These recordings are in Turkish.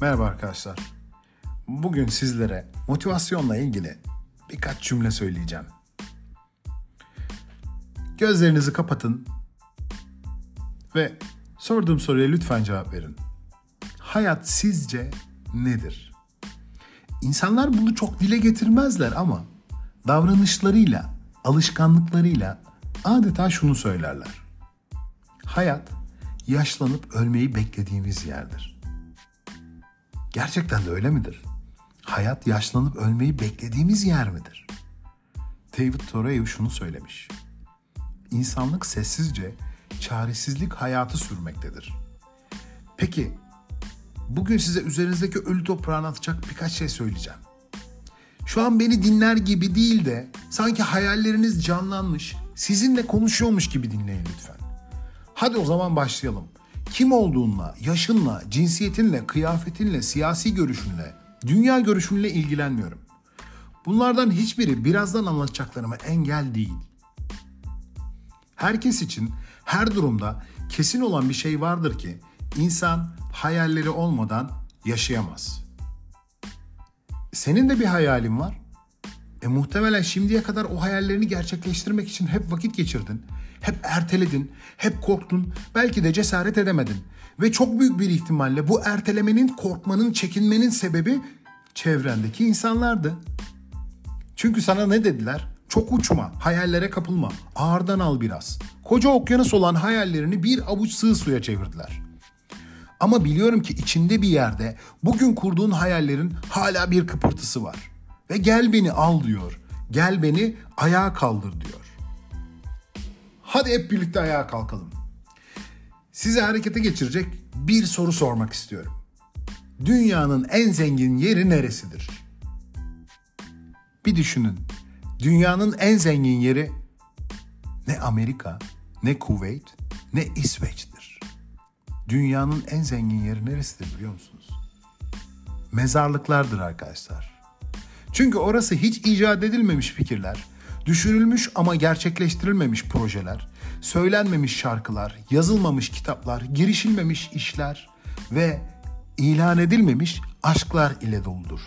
Merhaba arkadaşlar. Bugün sizlere motivasyonla ilgili birkaç cümle söyleyeceğim. Gözlerinizi kapatın ve sorduğum soruya lütfen cevap verin. Hayat sizce nedir? İnsanlar bunu çok dile getirmezler ama davranışlarıyla, alışkanlıklarıyla adeta şunu söylerler. Hayat yaşlanıp ölmeyi beklediğimiz yerdir. Gerçekten de öyle midir? Hayat yaşlanıp ölmeyi beklediğimiz yer midir? David Thoreau şunu söylemiş. İnsanlık sessizce çaresizlik hayatı sürmektedir. Peki bugün size üzerinizdeki ölü toprağını atacak birkaç şey söyleyeceğim. Şu an beni dinler gibi değil de sanki hayalleriniz canlanmış, sizinle konuşuyormuş gibi dinleyin lütfen. Hadi o zaman başlayalım. Kim olduğunla, yaşınla, cinsiyetinle, kıyafetinle, siyasi görüşünle, dünya görüşünle ilgilenmiyorum. Bunlardan hiçbiri birazdan anlatacaklarıma engel değil. Herkes için her durumda kesin olan bir şey vardır ki insan hayalleri olmadan yaşayamaz. Senin de bir hayalin var. E muhtemelen şimdiye kadar o hayallerini gerçekleştirmek için hep vakit geçirdin. Hep erteledin, hep korktun, belki de cesaret edemedin. Ve çok büyük bir ihtimalle bu ertelemenin, korkmanın, çekinmenin sebebi çevrendeki insanlardı. Çünkü sana ne dediler? Çok uçma, hayallere kapılma, ağırdan al biraz. Koca okyanus olan hayallerini bir avuç sığ suya çevirdiler. Ama biliyorum ki içinde bir yerde bugün kurduğun hayallerin hala bir kıpırtısı var. Ve gel beni al diyor. Gel beni ayağa kaldır diyor. Hadi hep birlikte ayağa kalkalım. Size harekete geçirecek bir soru sormak istiyorum. Dünyanın en zengin yeri neresidir? Bir düşünün. Dünyanın en zengin yeri ne Amerika, ne Kuveyt, ne İsveç'tir. Dünyanın en zengin yeri neresidir biliyor musunuz? Mezarlıklardır arkadaşlar. Çünkü orası hiç icat edilmemiş fikirler, düşünülmüş ama gerçekleştirilmemiş projeler, söylenmemiş şarkılar, yazılmamış kitaplar, girişilmemiş işler ve ilan edilmemiş aşklar ile doludur.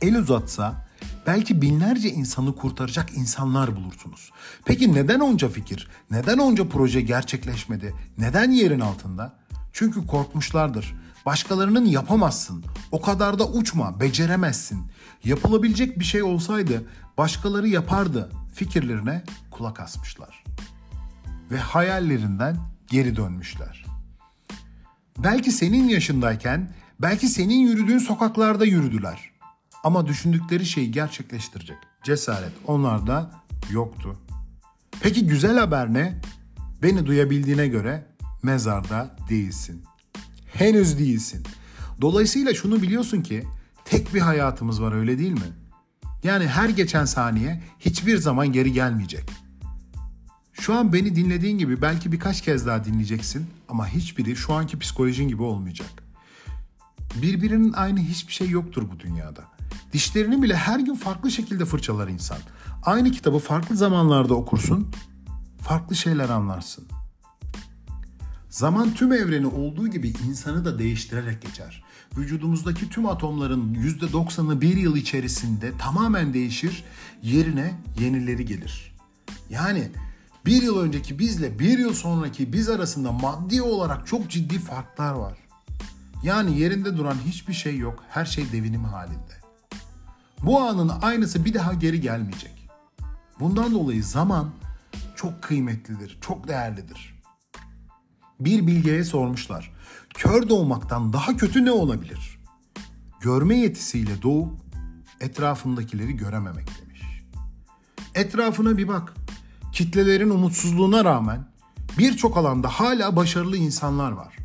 El uzatsa belki binlerce insanı kurtaracak insanlar bulursunuz. Peki neden onca fikir, neden onca proje gerçekleşmedi, neden yerin altında? Çünkü korkmuşlardır. Başkalarının yapamazsın. O kadar da uçma, beceremezsin. Yapılabilecek bir şey olsaydı başkaları yapardı fikirlerine kulak asmışlar. Ve hayallerinden geri dönmüşler. Belki senin yaşındayken, belki senin yürüdüğün sokaklarda yürüdüler. Ama düşündükleri şeyi gerçekleştirecek cesaret onlarda yoktu. Peki güzel haber ne? Beni duyabildiğine göre mezarda değilsin. Henüz değilsin. Dolayısıyla şunu biliyorsun ki tek bir hayatımız var öyle değil mi? Yani her geçen saniye hiçbir zaman geri gelmeyecek. Şu an beni dinlediğin gibi belki birkaç kez daha dinleyeceksin ama hiçbiri şu anki psikolojin gibi olmayacak. Birbirinin aynı hiçbir şey yoktur bu dünyada. Dişlerini bile her gün farklı şekilde fırçalar insan. Aynı kitabı farklı zamanlarda okursun, farklı şeyler anlarsın. Zaman tüm evreni olduğu gibi insanı da değiştirerek geçer. Vücudumuzdaki tüm atomların %90'ı bir yıl içerisinde tamamen değişir, yerine yenileri gelir. Yani bir yıl önceki bizle bir yıl sonraki biz arasında maddi olarak çok ciddi farklar var. Yani yerinde duran hiçbir şey yok, her şey devinim halinde. Bu anın aynısı bir daha geri gelmeyecek. Bundan dolayı zaman çok kıymetlidir, çok değerlidir. Bir bilgeye sormuşlar. Kör doğmaktan daha kötü ne olabilir? Görme yetisiyle doğup etrafındakileri görememek demiş. Etrafına bir bak. Kitlelerin umutsuzluğuna rağmen birçok alanda hala başarılı insanlar var.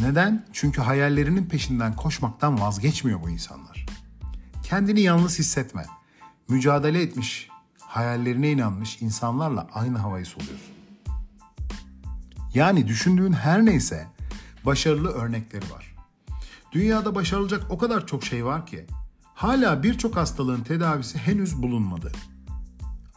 Neden? Çünkü hayallerinin peşinden koşmaktan vazgeçmiyor bu insanlar. Kendini yalnız hissetme. Mücadele etmiş, hayallerine inanmış insanlarla aynı havayı soluyorsun. Yani düşündüğün her neyse başarılı örnekleri var. Dünyada başarılacak o kadar çok şey var ki hala birçok hastalığın tedavisi henüz bulunmadı.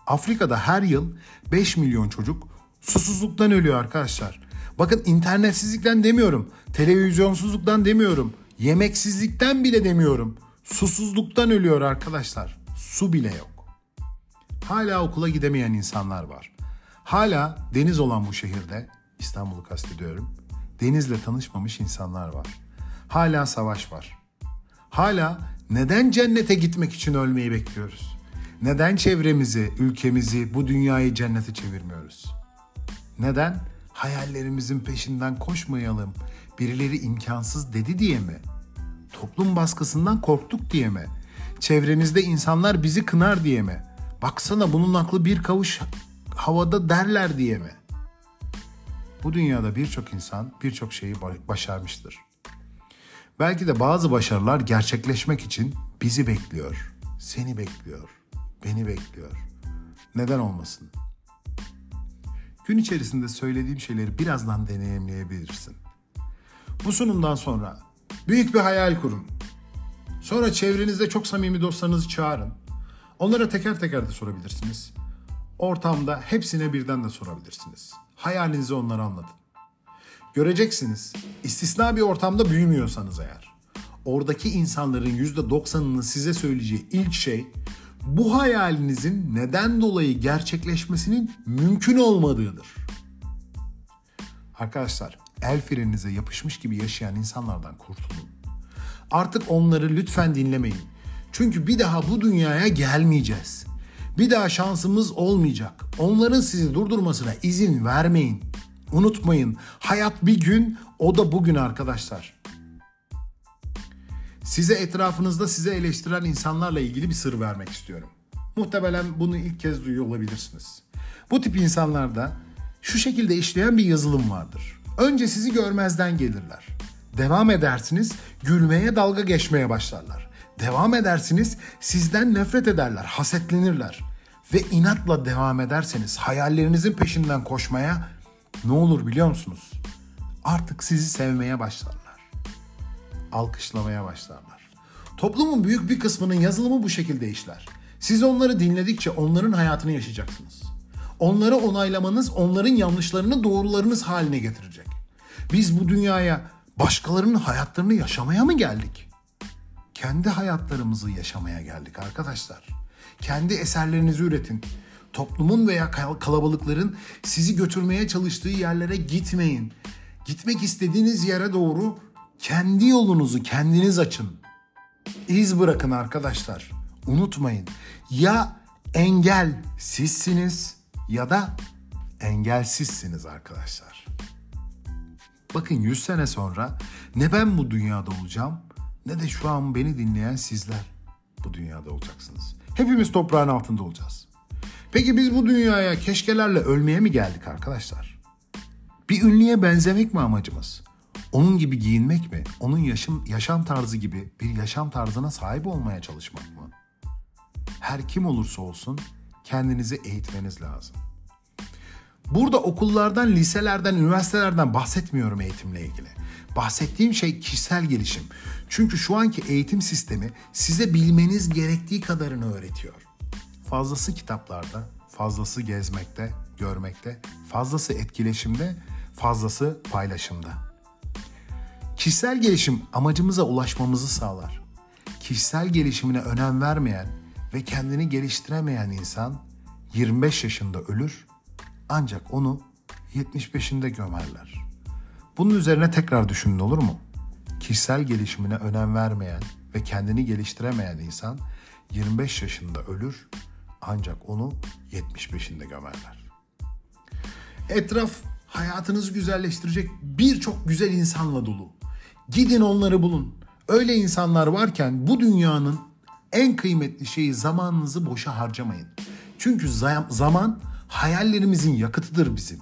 Afrika'da her yıl 5 milyon çocuk susuzluktan ölüyor arkadaşlar. Bakın internetsizlikten demiyorum, televizyonsuzluktan demiyorum, yemeksizlikten bile demiyorum. Susuzluktan ölüyor arkadaşlar. Su bile yok. Hala okula gidemeyen insanlar var. Hala deniz olan bu şehirde, İstanbul'u kastediyorum, denizle tanışmamış insanlar var. Hala savaş var. Hala neden cennete gitmek için ölmeyi bekliyoruz? Neden çevremizi, ülkemizi, bu dünyayı cennete çevirmiyoruz? Neden? Hayallerimizin peşinden koşmayalım. Birileri imkansız dedi diye mi? Toplum baskısından korktuk diye mi? Çevremizde insanlar bizi kınar diye mi? Baksana bunun aklı bir kavuş havada derler diye mi? Bu dünyada birçok insan birçok şeyi başarmıştır. Belki de bazı başarılar gerçekleşmek için bizi bekliyor, seni bekliyor, beni bekliyor. Neden olmasın? Gün içerisinde söylediğim şeyleri birazdan deneyimleyebilirsin. Bu sunumdan sonra büyük bir hayal kurun. Sonra çevrenizde çok samimi dostlarınızı çağırın. Onlara teker teker de sorabilirsiniz. Ortamda hepsine birden de sorabilirsiniz. Hayalinizi onlara anlatın. Göreceksiniz istisna bir ortamda büyümüyorsanız eğer. Oradaki insanların %90'ının size söyleyeceği ilk şey bu hayalinizin neden dolayı gerçekleşmesinin mümkün olmadığıdır. Arkadaşlar el freninize yapışmış gibi yaşayan insanlardan kurtulun. Artık onları lütfen dinlemeyin. Çünkü bir daha bu dünyaya gelmeyeceğiz. Bir daha şansımız olmayacak. Onların sizi durdurmasına izin vermeyin. Unutmayın hayat bir gün o da bugün arkadaşlar. Size etrafınızda size eleştiren insanlarla ilgili bir sır vermek istiyorum. Muhtemelen bunu ilk kez duyuyor olabilirsiniz. Bu tip insanlarda şu şekilde işleyen bir yazılım vardır. Önce sizi görmezden gelirler. Devam edersiniz, gülmeye, dalga geçmeye başlarlar. Devam edersiniz, sizden nefret ederler, hasetlenirler. Ve inatla devam ederseniz hayallerinizin peşinden koşmaya ne olur biliyor musunuz? Artık sizi sevmeye başlarlar. Alkışlamaya başlarlar. Toplumun büyük bir kısmının yazılımı bu şekilde işler. Siz onları dinledikçe onların hayatını yaşayacaksınız. Onları onaylamanız onların yanlışlarını doğrularınız haline getirecek. Biz bu dünyaya başkalarının hayatlarını yaşamaya mı geldik? Kendi hayatlarımızı yaşamaya geldik arkadaşlar. Kendi eserlerinizi üretin toplumun veya kalabalıkların sizi götürmeye çalıştığı yerlere gitmeyin. Gitmek istediğiniz yere doğru kendi yolunuzu kendiniz açın. İz bırakın arkadaşlar. Unutmayın. Ya engel sizsiniz ya da engelsizsiniz arkadaşlar. Bakın 100 sene sonra ne ben bu dünyada olacağım ne de şu an beni dinleyen sizler bu dünyada olacaksınız. Hepimiz toprağın altında olacağız. Peki biz bu dünyaya keşkelerle ölmeye mi geldik arkadaşlar? Bir ünlüye benzemek mi amacımız? Onun gibi giyinmek mi? Onun yaşam, yaşam tarzı gibi bir yaşam tarzına sahip olmaya çalışmak mı? Her kim olursa olsun kendinizi eğitmeniz lazım. Burada okullardan, liselerden, üniversitelerden bahsetmiyorum eğitimle ilgili. Bahsettiğim şey kişisel gelişim. Çünkü şu anki eğitim sistemi size bilmeniz gerektiği kadarını öğretiyor. Fazlası kitaplarda, fazlası gezmekte, görmekte, fazlası etkileşimde, fazlası paylaşımda. Kişisel gelişim amacımıza ulaşmamızı sağlar. Kişisel gelişimine önem vermeyen ve kendini geliştiremeyen insan 25 yaşında ölür ancak onu 75'inde gömerler. Bunun üzerine tekrar düşünün olur mu? Kişisel gelişimine önem vermeyen ve kendini geliştiremeyen insan 25 yaşında ölür ancak onu 75'inde gömerler. Etraf hayatınızı güzelleştirecek birçok güzel insanla dolu. Gidin onları bulun. Öyle insanlar varken bu dünyanın en kıymetli şeyi zamanınızı boşa harcamayın. Çünkü zaman hayallerimizin yakıtıdır bizim.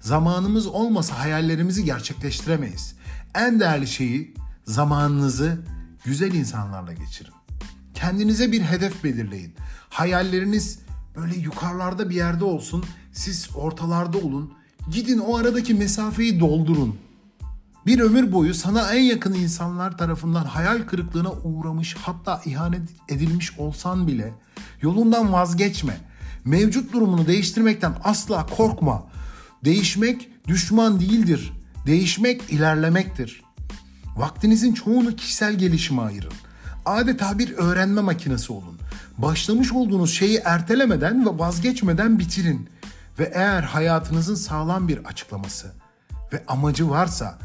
Zamanımız olmasa hayallerimizi gerçekleştiremeyiz. En değerli şeyi zamanınızı güzel insanlarla geçirin. Kendinize bir hedef belirleyin. Hayalleriniz böyle yukarılarda bir yerde olsun. Siz ortalarda olun. Gidin o aradaki mesafeyi doldurun. Bir ömür boyu sana en yakın insanlar tarafından hayal kırıklığına uğramış hatta ihanet edilmiş olsan bile yolundan vazgeçme. Mevcut durumunu değiştirmekten asla korkma. Değişmek düşman değildir. Değişmek ilerlemektir. Vaktinizin çoğunu kişisel gelişime ayırın. Adeta bir öğrenme makinesi olun. Başlamış olduğunuz şeyi ertelemeden ve vazgeçmeden bitirin. Ve eğer hayatınızın sağlam bir açıklaması ve amacı varsa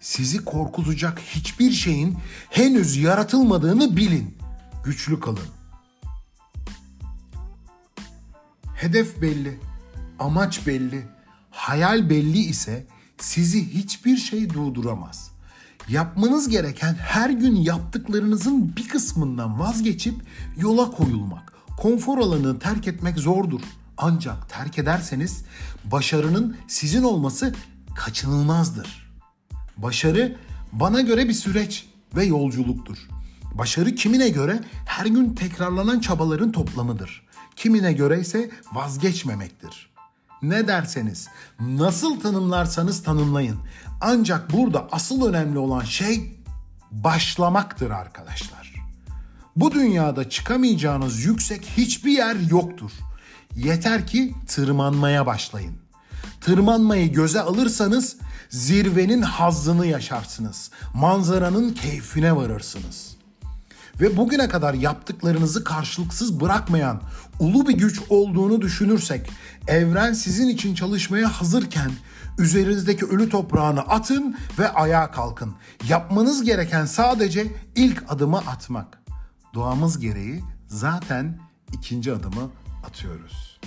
sizi korkutacak hiçbir şeyin henüz yaratılmadığını bilin. Güçlü kalın. Hedef belli, amaç belli, hayal belli ise sizi hiçbir şey durduramaz. Yapmanız gereken her gün yaptıklarınızın bir kısmından vazgeçip yola koyulmak. Konfor alanını terk etmek zordur. Ancak terk ederseniz başarının sizin olması kaçınılmazdır. Başarı bana göre bir süreç ve yolculuktur. Başarı kimine göre her gün tekrarlanan çabaların toplamıdır. Kimine göre ise vazgeçmemektir. Ne derseniz, nasıl tanımlarsanız tanımlayın. Ancak burada asıl önemli olan şey başlamaktır arkadaşlar. Bu dünyada çıkamayacağınız yüksek hiçbir yer yoktur. Yeter ki tırmanmaya başlayın. Tırmanmayı göze alırsanız zirvenin hazzını yaşarsınız. Manzaranın keyfine varırsınız. Ve bugüne kadar yaptıklarınızı karşılıksız bırakmayan ulu bir güç olduğunu düşünürsek, evren sizin için çalışmaya hazırken üzerinizdeki ölü toprağını atın ve ayağa kalkın. Yapmanız gereken sadece ilk adımı atmak. Doğamız gereği zaten ikinci adımı atıyoruz.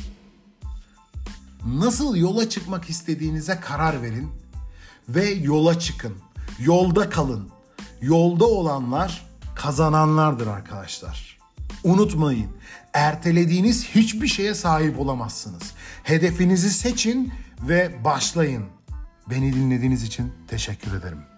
Nasıl yola çıkmak istediğinize karar verin ve yola çıkın. Yolda kalın. Yolda olanlar kazananlardır arkadaşlar. Unutmayın, ertelediğiniz hiçbir şeye sahip olamazsınız. Hedefinizi seçin ve başlayın. Beni dinlediğiniz için teşekkür ederim.